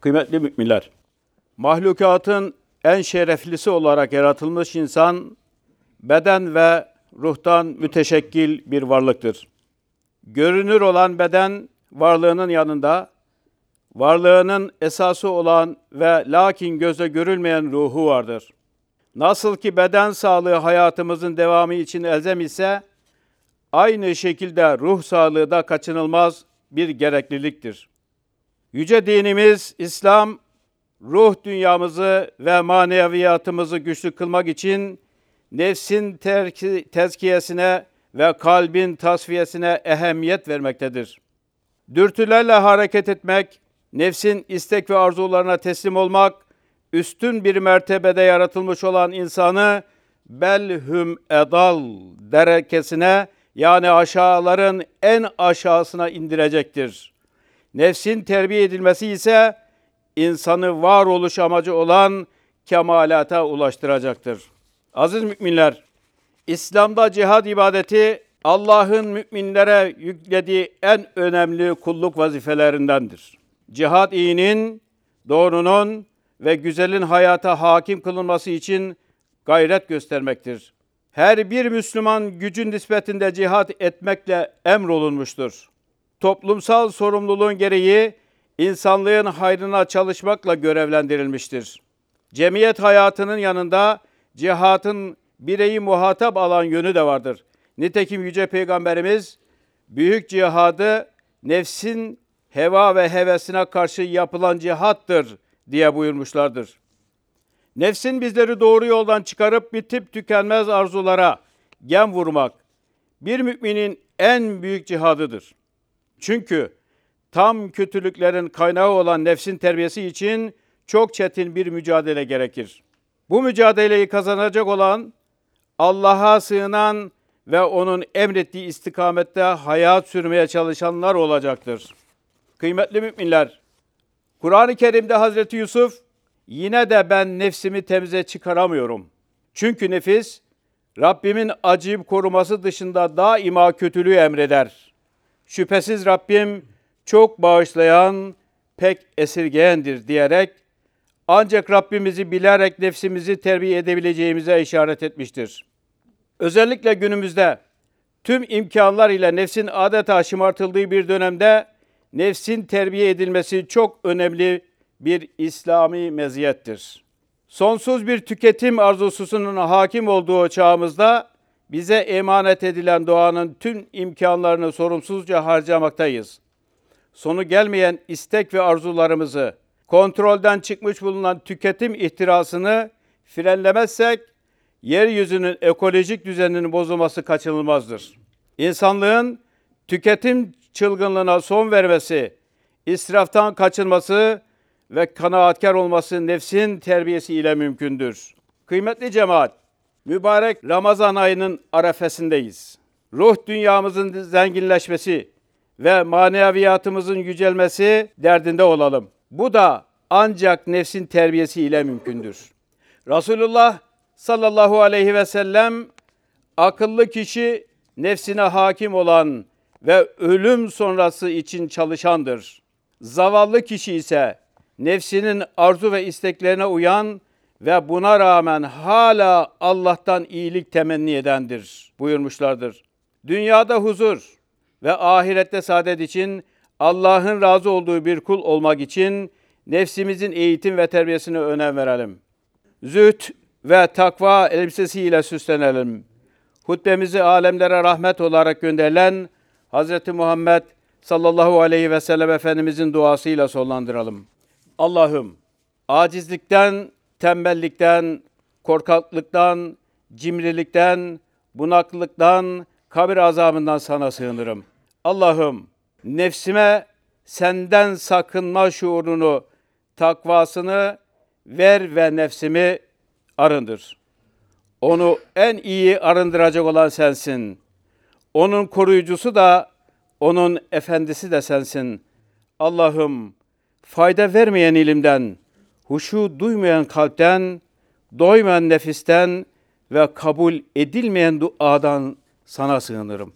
Kıymetli müminler, mahlukatın en şereflisi olarak yaratılmış insan, beden ve ruhtan müteşekkil bir varlıktır. Görünür olan beden varlığının yanında, varlığının esası olan ve lakin göze görülmeyen ruhu vardır. Nasıl ki beden sağlığı hayatımızın devamı için elzem ise, aynı şekilde ruh sağlığı da kaçınılmaz bir gerekliliktir. Yüce dinimiz İslam ruh dünyamızı ve maneviyatımızı güçlü kılmak için nefsin terki, tezkiyesine ve kalbin tasfiyesine ehemmiyet vermektedir. Dürtülerle hareket etmek, nefsin istek ve arzularına teslim olmak, üstün bir mertebede yaratılmış olan insanı belhüm edal derekesine yani aşağıların en aşağısına indirecektir. Nefsin terbiye edilmesi ise insanı varoluş amacı olan kemalata ulaştıracaktır. Aziz müminler, İslam'da cihad ibadeti Allah'ın müminlere yüklediği en önemli kulluk vazifelerindendir. Cihad iyinin, doğrunun ve güzelin hayata hakim kılınması için gayret göstermektir. Her bir Müslüman gücün nispetinde cihad etmekle emrolunmuştur. Toplumsal sorumluluğun gereği insanlığın hayrına çalışmakla görevlendirilmiştir. Cemiyet hayatının yanında cihatın bireyi muhatap alan yönü de vardır. Nitekim Yüce Peygamberimiz büyük cihadı nefsin heva ve hevesine karşı yapılan cihattır diye buyurmuşlardır. Nefsin bizleri doğru yoldan çıkarıp bitip tükenmez arzulara gem vurmak bir müminin en büyük cihadıdır. Çünkü tam kötülüklerin kaynağı olan nefsin terbiyesi için çok çetin bir mücadele gerekir. Bu mücadeleyi kazanacak olan Allah'a sığınan ve onun emrettiği istikamette hayat sürmeye çalışanlar olacaktır. Kıymetli müminler, Kur'an-ı Kerim'de Hazreti Yusuf yine de ben nefsimi temize çıkaramıyorum. Çünkü nefis Rabbimin acıyıp koruması dışında daima kötülüğü emreder. Şüphesiz Rabbim çok bağışlayan, pek esirgeyendir diyerek ancak Rabbimizi bilerek nefsimizi terbiye edebileceğimize işaret etmiştir. Özellikle günümüzde tüm imkanlar ile nefsin adeta şımartıldığı bir dönemde nefsin terbiye edilmesi çok önemli bir İslami meziyettir. Sonsuz bir tüketim arzususunun hakim olduğu çağımızda bize emanet edilen doğanın tüm imkanlarını sorumsuzca harcamaktayız. Sonu gelmeyen istek ve arzularımızı, kontrolden çıkmış bulunan tüketim ihtirasını frenlemezsek yeryüzünün ekolojik düzeninin bozulması kaçınılmazdır. İnsanlığın tüketim çılgınlığına son vermesi, israftan kaçınması ve kanaatkar olması nefsin terbiyesi ile mümkündür. Kıymetli cemaat, mübarek Ramazan ayının arefesindeyiz. Ruh dünyamızın zenginleşmesi ve maneviyatımızın yücelmesi derdinde olalım. Bu da ancak nefsin terbiyesi ile mümkündür. Resulullah sallallahu aleyhi ve sellem akıllı kişi nefsine hakim olan ve ölüm sonrası için çalışandır. Zavallı kişi ise nefsinin arzu ve isteklerine uyan ve buna rağmen hala Allah'tan iyilik temenni edendir buyurmuşlardır. Dünyada huzur ve ahirette saadet için Allah'ın razı olduğu bir kul olmak için nefsimizin eğitim ve terbiyesine önem verelim. Züht ve takva elbisesiyle süslenelim. Hutbemizi alemlere rahmet olarak gönderilen Hz. Muhammed sallallahu aleyhi ve sellem Efendimizin duasıyla sonlandıralım. Allah'ım acizlikten, tembellikten, korkaklıktan, cimrilikten, bunaklılıktan, kabir azabından sana sığınırım. Allah'ım nefsime senden sakınma şuurunu, takvasını ver ve nefsimi arındır. Onu en iyi arındıracak olan sensin. Onun koruyucusu da, onun efendisi de sensin. Allah'ım fayda vermeyen ilimden, huşu duymayan kalpten, doymayan nefisten ve kabul edilmeyen duadan sana sığınırım.